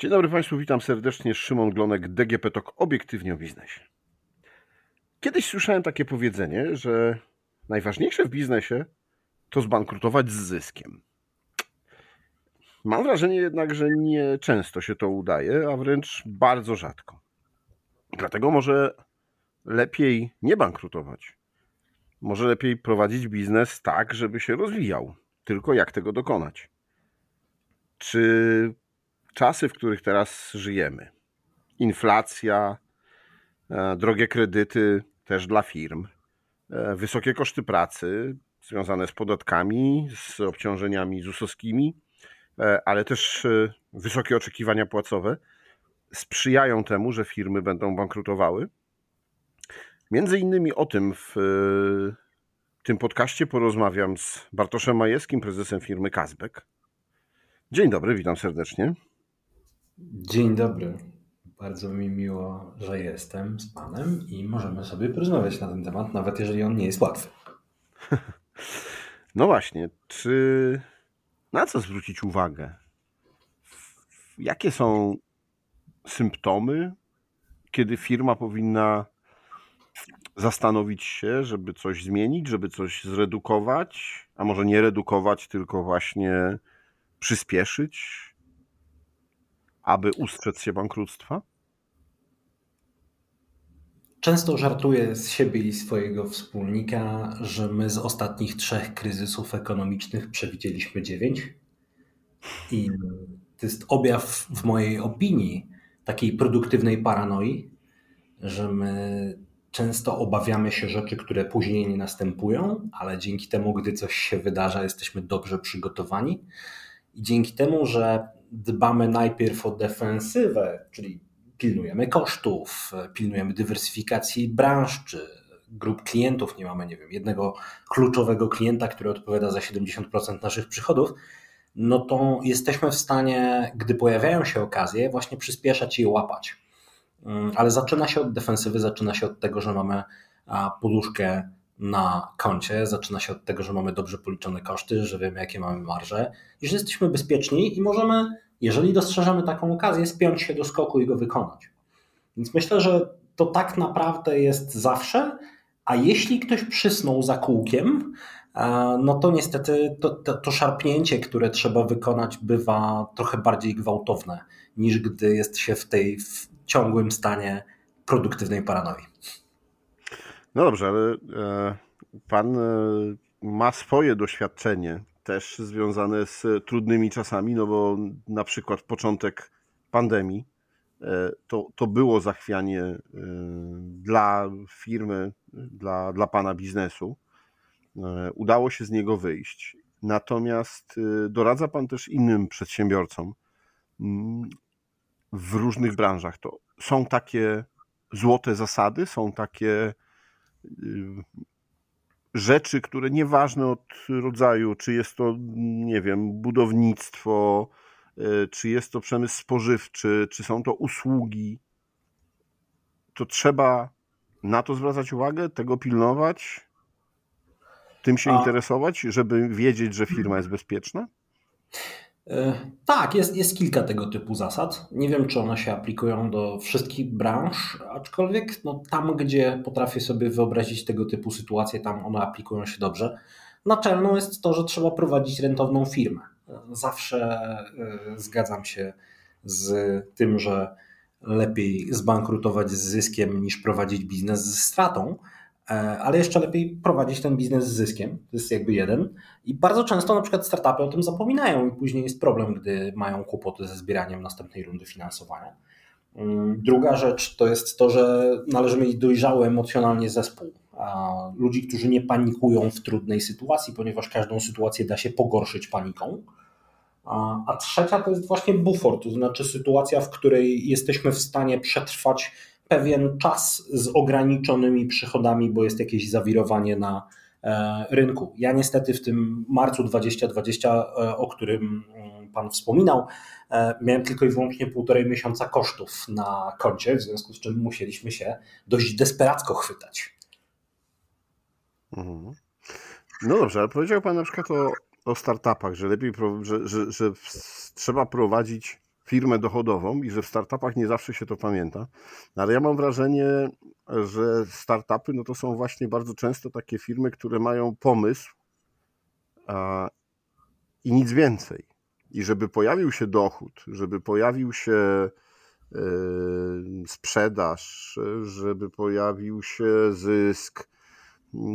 Dzień dobry Państwu, witam serdecznie. Szymon Glonek, DGP TOK, obiektywnie o biznesie. Kiedyś słyszałem takie powiedzenie, że najważniejsze w biznesie to zbankrutować z zyskiem. Mam wrażenie jednak, że nie często się to udaje, a wręcz bardzo rzadko. Dlatego może lepiej nie bankrutować. Może lepiej prowadzić biznes tak, żeby się rozwijał. Tylko jak tego dokonać? Czy czasy, w których teraz żyjemy, inflacja, e, drogie kredyty też dla firm, e, wysokie koszty pracy związane z podatkami, z obciążeniami ZUS-owskimi, e, ale też wysokie oczekiwania płacowe sprzyjają temu, że firmy będą bankrutowały. Między innymi o tym w tym podcaście porozmawiam z Bartoszem Majewskim, prezesem firmy Kazbek. Dzień dobry, witam serdecznie. Dzień dobry. Bardzo mi miło, że jestem z Panem i możemy sobie porozmawiać na ten temat, nawet jeżeli on nie jest łatwy. No właśnie, czy na co zwrócić uwagę? Jakie są symptomy, kiedy firma powinna zastanowić się, żeby coś zmienić, żeby coś zredukować, a może nie redukować, tylko właśnie przyspieszyć? Aby ustrzec się bankructwa? Często żartuję z siebie i swojego wspólnika, że my z ostatnich trzech kryzysów ekonomicznych przewidzieliśmy dziewięć. I to jest objaw, w mojej opinii, takiej produktywnej paranoi, że my często obawiamy się rzeczy, które później nie następują, ale dzięki temu, gdy coś się wydarza, jesteśmy dobrze przygotowani. I dzięki temu, że dbamy najpierw o defensywę, czyli pilnujemy kosztów, pilnujemy dywersyfikacji branż czy grup klientów. Nie mamy, nie wiem, jednego kluczowego klienta, który odpowiada za 70% naszych przychodów. No to jesteśmy w stanie, gdy pojawiają się okazje, właśnie przyspieszać i łapać. Mm, ale zaczyna się od defensywy, zaczyna się od tego, że mamy poduszkę na koncie. Zaczyna się od tego, że mamy dobrze policzone koszty, że wiemy, jakie mamy marże i że jesteśmy bezpieczni i możemy, jeżeli dostrzeżemy taką okazję, spiąć się do skoku i go wykonać. Więc myślę, że to tak naprawdę jest zawsze, a jeśli ktoś przysnął za kółkiem, e, no to niestety to, to, to, szarpnięcie, które trzeba wykonać, bywa trochę bardziej gwałtowne niż gdy jest się w tej w ciągłym stanie produktywnej paranoi. No dobrze, ale e, pan e, ma swoje doświadczenie też związane z trudnymi czasami, no bo na przykład początek pandemii e, to, to było zachwianie dla firmy, dla, dla pana biznesu. Udało się z niego wyjść. Natomiast doradza pan też innym przedsiębiorcom mm, w różnych branżach. To są takie złote zasady, są takie rzeczy, które nieważne od rodzaju, czy jest to, nie wiem, budownictwo, y, czy jest to przemysł spożywczy, czy są to usługi, to trzeba na to zwracać uwagę, tego pilnować, tym się A... interesować, żeby wiedzieć, że firma jest bezpieczna? E, tak, jest, jest kilka tego typu zasad. Nie wiem, czy one się aplikują do wszystkich branż, aczkolwiek no, tam, gdzie potrafię sobie wyobrazić tego typu sytuacje, tam one aplikują się dobrze. Naczelną jest to, że trzeba prowadzić rentowną firmę. Zawsze e, zgadzam się z tym, że lepiej zbankrutować z zyskiem niż prowadzić biznes ze stratą. E, ale jeszcze lepiej prowadzić ten biznes z zyskiem. To jest jakby jeden. I bardzo często na przykład startupy o tym zapominają i później jest problem, gdy mają kłopoty ze zbieraniem następnej rundy finansowania. Mm, druga rzecz to jest to, że należy mieć dojrzały emocjonalnie zespół. Ludzi, którzy nie panikują w trudnej sytuacji, ponieważ każdą sytuację da się pogorszyć paniką. A trzecia to jest właśnie bufor, to znaczy sytuacja, w której jesteśmy w stanie przetrwać pewien czas z ograniczonymi przychodami, bo jest jakieś zawirowanie na e, rynku. Ja niestety w tym marcu 2020, e, o którym mm, Pan wspominał, e, miałem tylko i wyłącznie półtorej miesiąca kosztów na koncie, w związku z czym musieliśmy się dość desperacko chwytać. Mhm. No dobrze, ale powiedział Pan na przykład o, o startupach, że lepiej, że, że, że trzeba prowadzić firmę dochodową i że w startupach nie zawsze się to pamięta. Ale ja mam wrażenie, że startupy no to są właśnie bardzo często takie firmy, które mają pomysł a, i nic więcej. I żeby pojawił się dochód, żeby pojawił się y, sprzedaż, żeby pojawił się zysk,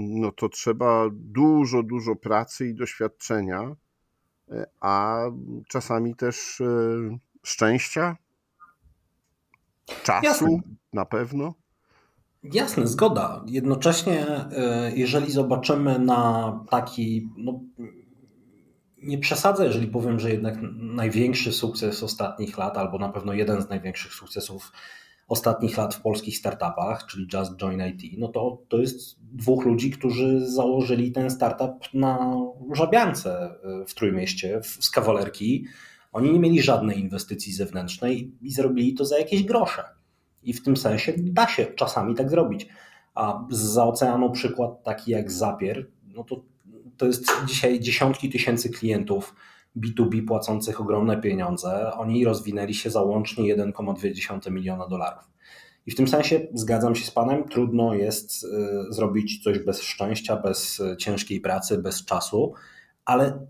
no to trzeba dużo, dużo pracy i doświadczenia, a czasami też y, szczęścia, czasu Jasne. na pewno. Jasne, zgoda. Jednocześnie, y, jeżeli zobaczymy na taki, no, nie przesadzę, jeżeli powiem, że jednak największy sukces ostatnich lat, albo na pewno jeden z największych sukcesów ostatnich lat w polskich startupach, czyli Just Join IT, no to to jest dwóch ludzi, którzy założyli ten startup na żabiance y, w Trójmieście, z kawalerki. Oni nie mieli żadnej inwestycji zewnętrznej i zrobili to za jakieś grosze. I w tym sensie da się czasami tak zrobić. A za oceanu przykład taki jak Zapier, no to, to jest dzisiaj dziesiątki tysięcy klientów B2B płacących ogromne pieniądze. Oni rozwinęli się za łącznie 1,2 miliona dolarów. I w tym sensie zgadzam się z Panem, trudno jest y, zrobić coś bez szczęścia, bez ciężkiej pracy, bez czasu, ale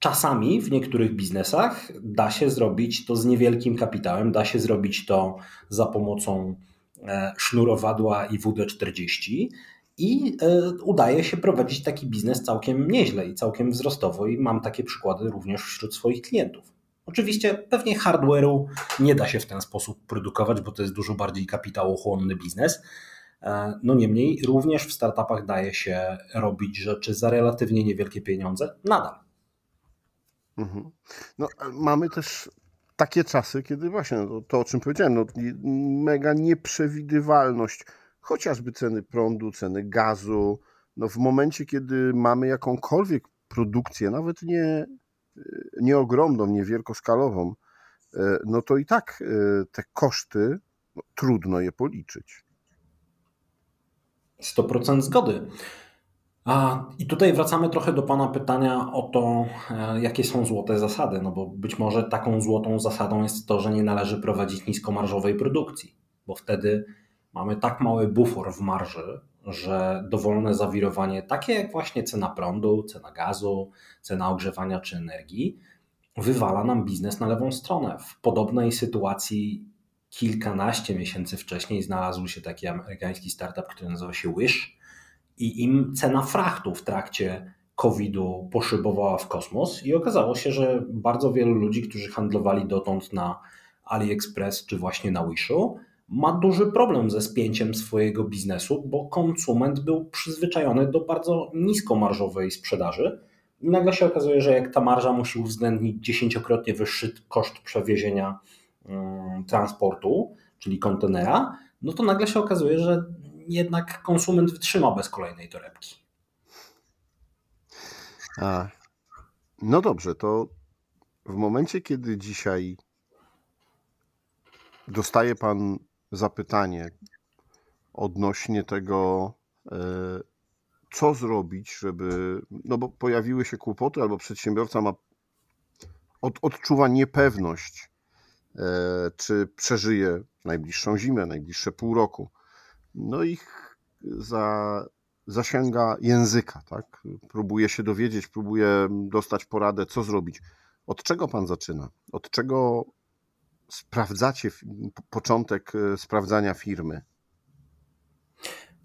czasami w niektórych biznesach da się zrobić to z niewielkim kapitałem, da się zrobić to za pomocą e, sznurowadła i WD-40 i e, udaje się prowadzić taki biznes całkiem nieźle i całkiem wzrostowo i mam takie przykłady również wśród swoich klientów. Oczywiście pewnie hardware'u nie da się w ten sposób produkować, bo to jest dużo bardziej kapitałochłonny biznes. E, no niemniej również w startupach daje się robić rzeczy za relatywnie niewielkie pieniądze nadal. Mhm. No, mamy też takie czasy, kiedy właśnie no, to, o czym powiedziałem, no, mega nieprzewidywalność chociażby ceny prądu, ceny gazu. No w momencie, kiedy mamy jakąkolwiek produkcję, nawet nie, nie ogromną, nie wielkoskalową, e, no to i tak e, te koszty no, trudno je policzyć. 100% zgody. A, I tutaj wracamy trochę do Pana pytania o to, e, jakie są złote zasady. No bo być może taką złotą zasadą jest to, że nie należy prowadzić niskomarżowej produkcji, bo wtedy mamy tak mały bufor w marży, że dowolne zawirowanie, takie jak właśnie cena prądu, cena gazu, cena ogrzewania czy energii, wywala nam biznes na lewą stronę. W podobnej sytuacji kilkanaście miesięcy wcześniej znalazł się taki amerykański startup, który nazywa się Wish i im cena frachtu w trakcie COVID-u poszybowała w kosmos i okazało się, że bardzo wielu ludzi, którzy handlowali dotąd na AliExpress czy właśnie na Wishu, ma duży problem ze spięciem swojego biznesu, bo konsument był przyzwyczajony do bardzo niskomarżowej sprzedaży. I nagle się okazuje, że jak ta marża musi uwzględnić dziesięciokrotnie wyższy koszt przewiezienia um, transportu, czyli kontenera, no to nagle się okazuje, że jednak konsument wytrzyma bez kolejnej torebki. A, no dobrze, to w momencie, kiedy dzisiaj dostaje Pan zapytanie odnośnie tego, e, co zrobić, żeby. No bo pojawiły się kłopoty, albo przedsiębiorca ma od, odczuwa niepewność, e, czy przeżyje najbliższą zimę, najbliższe pół roku. No i za, zasięga języka, tak? Próbuje się dowiedzieć, próbuje dostać poradę, co zrobić. Od czego pan zaczyna? Od czego sprawdzacie początek e, sprawdzania firmy?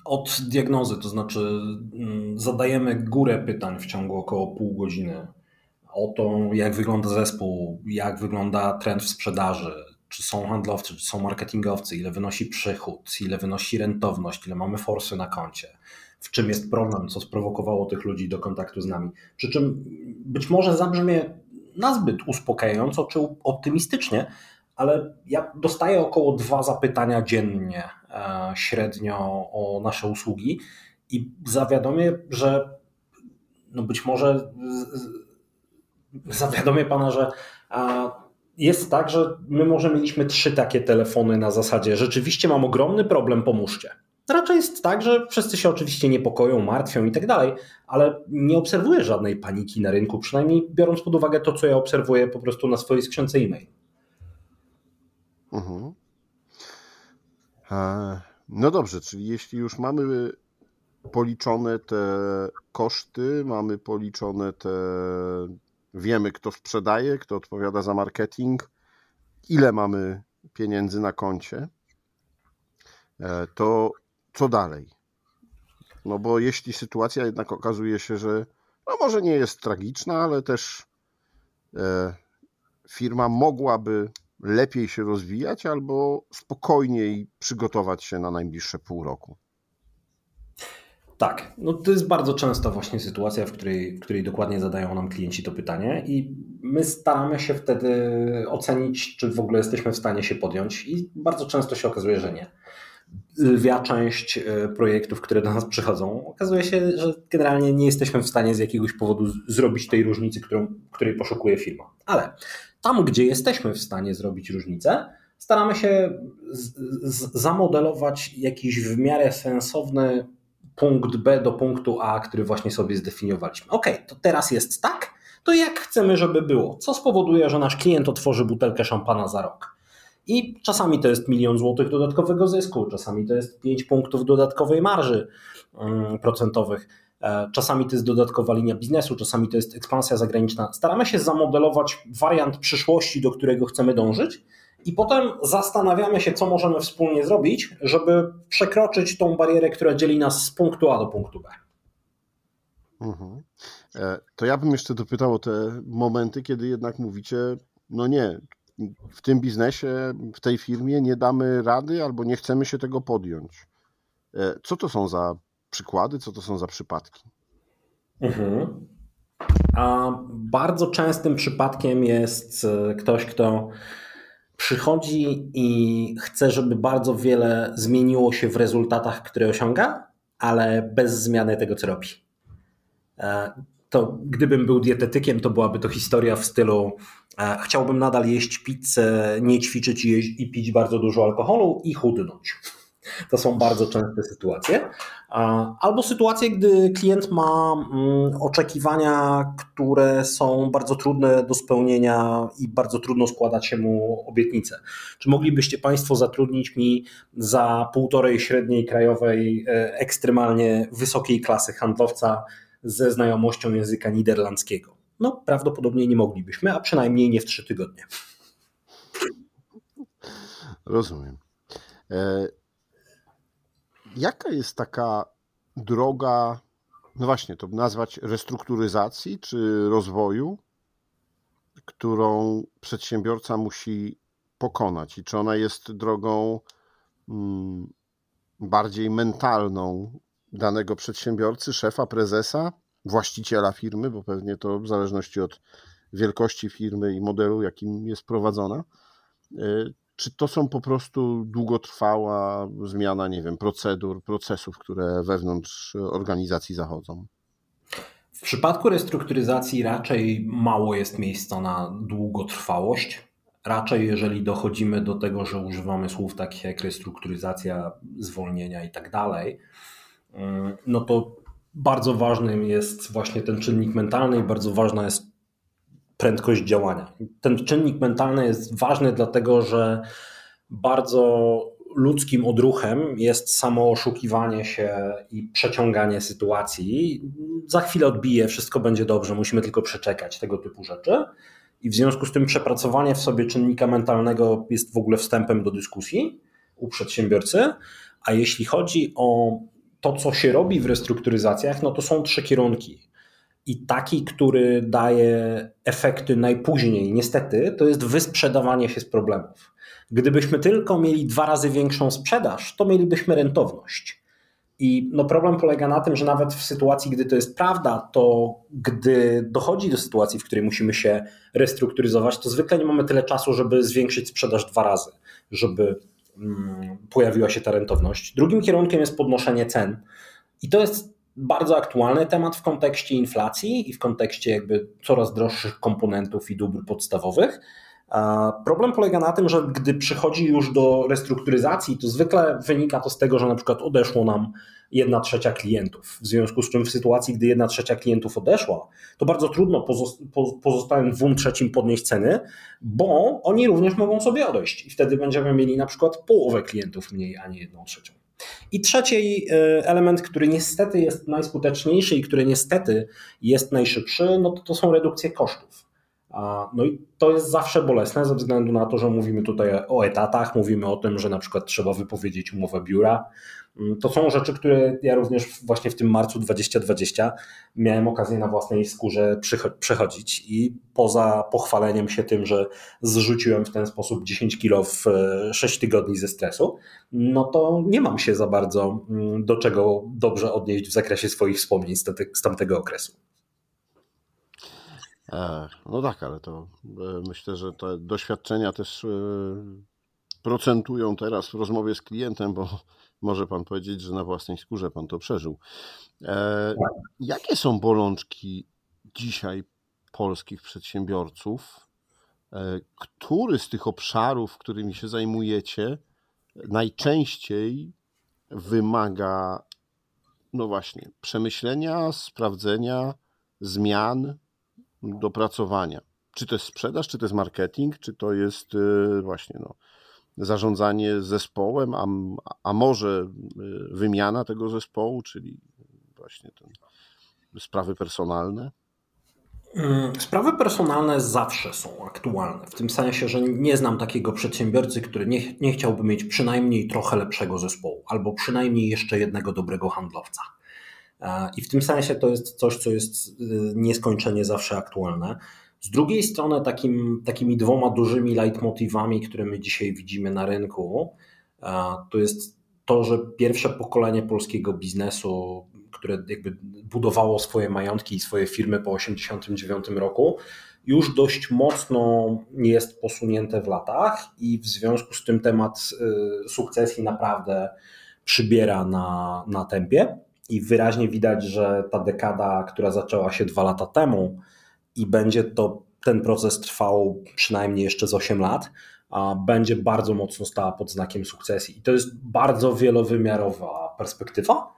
Od diagnozy, to znaczy mm, zadajemy górę pytań w ciągu około pół godziny o to, jak wygląda zespół, jak wygląda trend w sprzedaży, czy są handlowcy, czy są marketingowcy, ile wynosi przychód, ile wynosi rentowność, ile mamy forsy na koncie, w czym jest problem, co sprowokowało tych ludzi do kontaktu z nami. Przy czym być może zabrzmie nazbyt uspokajająco czy optymistycznie, ale ja dostaję około dwa zapytania dziennie e, średnio o nasze usługi i zawiadomię, że no być może zawiadomię pana, że jest tak, że my może mieliśmy trzy takie telefony na zasadzie rzeczywiście mam ogromny problem, pomóżcie. Raczej jest tak, że wszyscy się oczywiście niepokoją, martwią i tak dalej, ale nie obserwuję żadnej paniki na rynku, przynajmniej biorąc pod uwagę to, co ja obserwuję po prostu na swojej skrzynce e-mail. Mhm. No dobrze, czyli jeśli już mamy policzone te koszty, mamy policzone te. Wiemy, kto sprzedaje, kto odpowiada za marketing, ile mamy pieniędzy na koncie, e, to co dalej? No bo jeśli sytuacja jednak okazuje się, że no może nie jest tragiczna, ale też e, firma mogłaby lepiej się rozwijać albo spokojniej przygotować się na najbliższe pół roku. Tak, no to jest bardzo często właśnie sytuacja, w której, w której dokładnie zadają nam klienci to pytanie i my staramy się wtedy ocenić, czy w ogóle jesteśmy w stanie się podjąć i bardzo często się okazuje, że nie. Lwia część e, projektów, które do nas przychodzą, okazuje się, że generalnie nie jesteśmy w stanie z jakiegoś powodu zrobić tej różnicy, którą, której poszukuje firma. Ale tam, gdzie jesteśmy w stanie zrobić różnicę, staramy się z, z, zamodelować jakiś w miarę sensowny punkt B do punktu A, który właśnie sobie zdefiniowaliśmy. Ok, to teraz jest tak, to jak chcemy, żeby było? Co spowoduje, że nasz klient otworzy butelkę szampana za rok? I czasami to jest milion złotych dodatkowego zysku, czasami to jest 5 punktów dodatkowej marży mm, procentowych, e, czasami to jest dodatkowa linia biznesu, czasami to jest ekspansja zagraniczna. Staramy się zamodelować wariant przyszłości, do którego chcemy dążyć i potem zastanawiamy się, co możemy wspólnie zrobić, żeby przekroczyć tą barierę, która dzieli nas z punktu A do punktu B. Mhm. E, to ja bym jeszcze dopytał o te momenty, kiedy jednak mówicie, no nie, w tym biznesie, w tej firmie nie damy rady albo nie chcemy się tego podjąć. E, co to są za przykłady, co to są za przypadki? Mhm. A bardzo częstym przypadkiem jest e, ktoś, kto przychodzi i chce, żeby bardzo wiele zmieniło się w rezultatach, które osiąga, ale bez zmiany tego, co robi. E, to gdybym był dietetykiem, to byłaby to historia w stylu e, chciałbym nadal jeść pizzę, nie ćwiczyć i, i pić bardzo dużo alkoholu i chudnąć. To są bardzo częste sytuacje. Albo sytuacje, gdy klient ma mm, oczekiwania, które są bardzo trudne do spełnienia i bardzo trudno składać się mu obietnice. Czy moglibyście Państwo zatrudnić mi za półtorej średniej krajowej e, ekstremalnie wysokiej klasy handlowca ze znajomością języka niderlandzkiego? No, prawdopodobnie nie moglibyśmy, a przynajmniej nie w trzy tygodnie. Rozumiem. E, Jaka jest taka droga, no właśnie, to nazwać restrukturyzacji czy rozwoju, którą przedsiębiorca musi pokonać? I czy ona jest drogą mm, bardziej mentalną danego przedsiębiorcy, szefa, prezesa, właściciela firmy, bo pewnie to w zależności od wielkości firmy i modelu, jakim jest prowadzona, y, czy to są po prostu długotrwała zmiana, nie wiem, procedur, procesów, które wewnątrz organizacji zachodzą? W przypadku restrukturyzacji raczej mało jest miejsca na długotrwałość. Raczej, jeżeli dochodzimy do tego, że używamy słów takich jak restrukturyzacja, zwolnienia i tak dalej, mm, no to bardzo ważnym jest właśnie ten czynnik mentalny i bardzo ważna jest prędkość działania. Ten czynnik mentalny jest ważny, dlatego że bardzo ludzkim odruchem jest samo oszukiwanie się i przeciąganie sytuacji. Za chwilę odbije, wszystko będzie dobrze, musimy tylko przeczekać tego typu rzeczy. I w związku z tym przepracowanie w sobie czynnika mentalnego jest w ogóle wstępem do dyskusji u przedsiębiorcy. A jeśli chodzi o to, co się robi w restrukturyzacjach, no to są trzy kierunki. I taki, który daje efekty najpóźniej, niestety, to jest wysprzedawanie się z problemów. Gdybyśmy tylko mieli dwa razy większą sprzedaż, to mielibyśmy rentowność. I no problem polega na tym, że nawet w sytuacji, gdy to jest prawda, to gdy dochodzi do sytuacji, w której musimy się restrukturyzować, to zwykle nie mamy tyle czasu, żeby zwiększyć sprzedaż dwa razy, żeby mm, pojawiła się ta rentowność. Drugim kierunkiem jest podnoszenie cen. I to jest bardzo aktualny temat w kontekście inflacji i w kontekście jakby coraz droższych komponentów i dóbr podstawowych. Problem polega na tym, że gdy przychodzi już do restrukturyzacji, to zwykle wynika to z tego, że na przykład odeszło nam jedna trzecia klientów. W związku z czym w sytuacji, gdy jedna trzecia klientów odeszła, to bardzo trudno pozostałym dwóm trzecim podnieść ceny, bo oni również mogą sobie odejść i wtedy będziemy mieli na przykład połowę klientów mniej, a nie jedną trzecią. I trzeci e, element, który niestety jest najskuteczniejszy i który niestety jest najszybszy, no to, to są redukcje kosztów. No i to jest zawsze bolesne ze względu na to, że mówimy tutaj o etatach, mówimy o tym, że na przykład trzeba wypowiedzieć umowę biura. Mm, to są rzeczy, które ja również właśnie w tym marcu 2020 miałem okazję na własnej skórze przechodzić i poza pochwaleniem się tym, że zrzuciłem w ten sposób 10 kilo w 6 e, tygodni ze stresu, no to nie mam się za bardzo mm, do czego dobrze odnieść w zakresie swoich wspomnień z tamtego okresu. E, no tak, ale to e, myślę, że te doświadczenia też procentują teraz w rozmowie z klientem, bo może pan powiedzieć, że na własnej skórze pan to przeżył. Jakie są bolączki dzisiaj polskich przedsiębiorców? Który z tych obszarów, którymi się zajmujecie, najczęściej wymaga, no właśnie, przemyślenia, sprawdzenia, zmian, dopracowania. Czy to jest sprzedaż, czy to jest marketing, czy to jest y, właśnie no, zarządzanie zespołem, a, a może y, wymiana tego zespołu, czyli właśnie ten, sprawy personalne? Mm, sprawy personalne zawsze są aktualne, w tym sensie, że nie znam takiego przedsiębiorcy, który nie, nie chciałby mieć przynajmniej trochę lepszego zespołu, albo przynajmniej jeszcze jednego dobrego handlowca. I w tym sensie to jest coś, co jest y, nieskończenie zawsze aktualne. Z drugiej strony, takim, takimi dwoma dużymi leitmotywami, które my dzisiaj widzimy na rynku, to jest to, że pierwsze pokolenie polskiego biznesu, które jakby budowało swoje majątki i swoje firmy po 1989 roku, już dość mocno jest posunięte w latach i w związku z tym temat y, sukcesji naprawdę przybiera na, na tempie. I wyraźnie widać, że ta dekada, która zaczęła się dwa lata temu i będzie to ten proces trwał przynajmniej jeszcze z 8 lat, a będzie bardzo mocno stała pod znakiem sukcesji. I to jest bardzo wielowymiarowa perspektywa.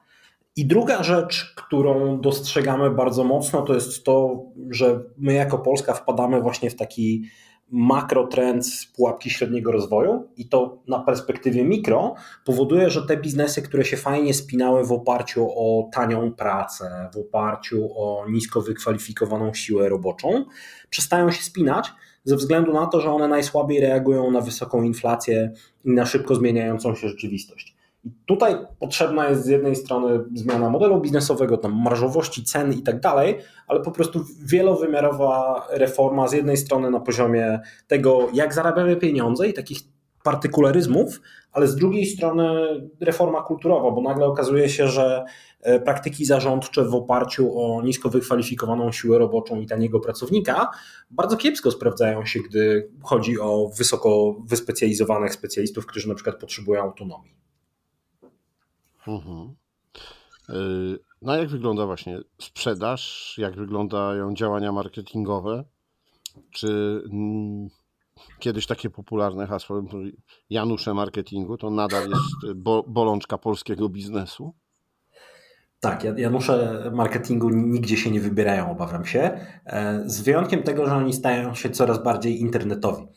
I druga rzecz, którą dostrzegamy bardzo mocno, to jest to, że my jako Polska wpadamy właśnie w taki makrotrend z pułapki średniego rozwoju i to na perspektywie mikro powoduje, że te biznesy, które się fajnie spinały w oparciu o tanią pracę, w oparciu o nisko wykwalifikowaną siłę roboczą, przestają się spinać ze względu na to, że one najsłabiej reagują na wysoką inflację i na szybko zmieniającą się rzeczywistość. Tutaj potrzebna jest z jednej strony zmiana modelu biznesowego, tam marżowości, cen i tak dalej, ale po prostu wielowymiarowa reforma z jednej strony na poziomie tego, jak zarabiamy pieniądze i takich partykularyzmów, ale z drugiej strony reforma kulturowa, bo nagle okazuje się, że e, praktyki zarządcze w oparciu o nisko wykwalifikowaną siłę roboczą i taniego pracownika bardzo kiepsko sprawdzają się, gdy chodzi o wysoko wyspecjalizowanych specjalistów, którzy na przykład potrzebują autonomii. Mhm. Y, no jak wygląda właśnie sprzedaż? Jak wyglądają działania marketingowe? Czy mm, kiedyś takie popularne hasło Janusze marketingu to nadal jest bo, bolączka polskiego biznesu? Tak, Janusze marketingu nigdzie się nie wybierają, obawiam się. E, z wyjątkiem tego, że oni stają się coraz bardziej internetowi.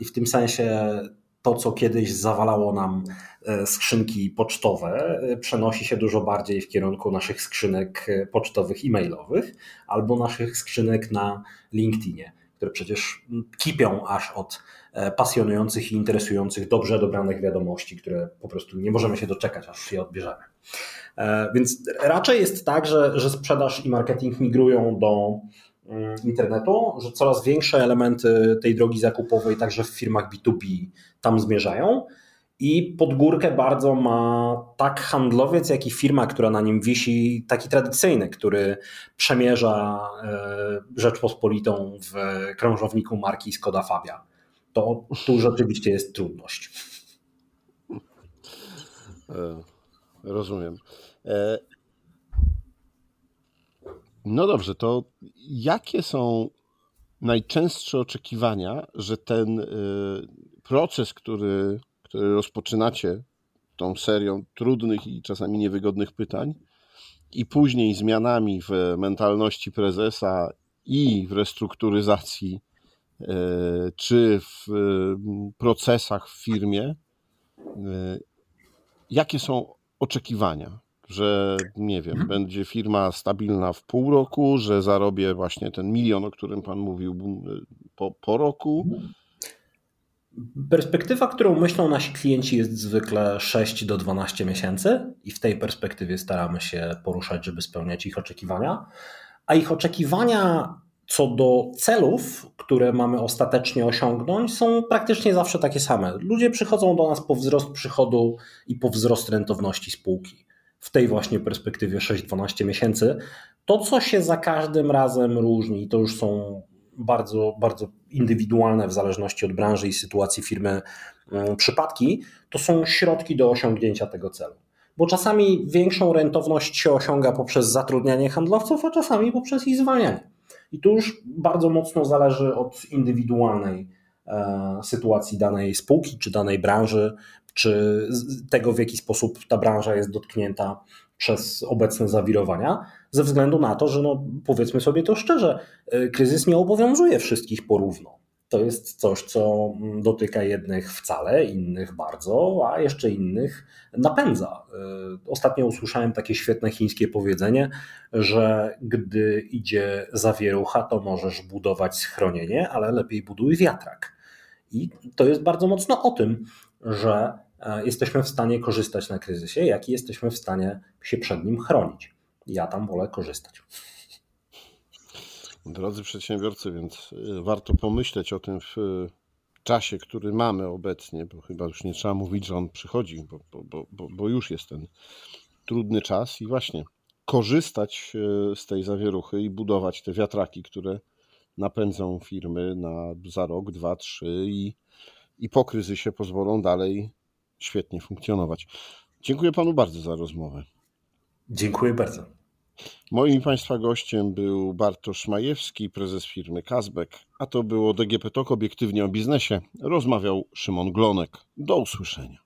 I w tym sensie to, co kiedyś zawalało nam e, skrzynki pocztowe, e, przenosi się dużo bardziej w kierunku naszych skrzynek e, pocztowych e-mailowych albo naszych skrzynek na LinkedInie, które przecież kipią aż od pasjonujących i interesujących, dobrze dobranych wiadomości, które po prostu nie możemy się doczekać, aż je odbierzemy. Więc raczej jest tak, że, że sprzedaż i marketing migrują do internetu, że coraz większe elementy tej drogi zakupowej, także w firmach B2B, tam zmierzają. I pod górkę bardzo ma tak handlowiec, jak i firma, która na nim wisi, taki tradycyjny, który przemierza e, Rzeczpospolitą w krążowniku marki Skoda Fabia. To tu rzeczywiście jest trudność. E, rozumiem. No dobrze, to jakie są najczęstsze oczekiwania, że ten proces, który, który rozpoczynacie tą serią trudnych i czasami niewygodnych pytań, i później zmianami w mentalności prezesa i w restrukturyzacji, e, czy w e, procesach w firmie, jakie są oczekiwania? Że nie wiem, mhm. będzie firma stabilna w pół roku, że zarobię właśnie ten milion, o którym Pan mówił po, po roku. Perspektywa, którą myślą nasi klienci, jest zwykle 6 do 12 miesięcy, i w tej perspektywie staramy się poruszać, żeby spełniać ich oczekiwania. A ich oczekiwania co do celów, które mamy ostatecznie osiągnąć, są praktycznie zawsze takie same. Ludzie przychodzą do nas po wzrost przychodu i po wzrost rentowności spółki. W tej właśnie perspektywie 6-12 miesięcy. To, co się za każdym razem różni, to już są bardzo, bardzo indywidualne w zależności od branży i sytuacji firmy mm, przypadki, to są środki do osiągnięcia tego celu. Bo czasami większą rentowność się osiąga poprzez zatrudnianie handlowców, a czasami poprzez ich zwalnianie. I tu już bardzo mocno zależy od indywidualnej e, sytuacji danej spółki, czy danej branży, czy tego, w jaki sposób ta branża jest dotknięta przez obecne zawirowania, ze względu na to, że no, powiedzmy sobie to szczerze, y, kryzys nie obowiązuje wszystkich porówno. To jest coś, co mm, dotyka jednych wcale, innych bardzo, a jeszcze innych napędza. Y, ostatnio usłyszałem takie świetne chińskie powiedzenie, że gdy idzie zawierucha, to możesz budować schronienie, ale lepiej buduj wiatrak. I to jest bardzo mocno o tym, że e, jesteśmy w stanie korzystać na kryzysie, jak i jesteśmy w stanie się przed nim chronić. Ja tam wolę korzystać. Drodzy przedsiębiorcy, więc y, warto pomyśleć o tym w y, czasie, który mamy obecnie, bo chyba już nie trzeba mówić, że on przychodzi, bo, bo, bo, bo już jest ten trudny czas i właśnie korzystać z tej zawieruchy i budować te wiatraki, które napędzą firmy na za rok, dwa, trzy i, i po kryzysie pozwolą dalej świetnie funkcjonować. Dziękuję panu bardzo za rozmowę. Dziękuję bardzo. Moim Państwa gościem był Bartosz Majewski, prezes firmy Kazbek, a to było DGP Talk obiektywnie o biznesie. Rozmawiał Szymon Glonek. Do usłyszenia.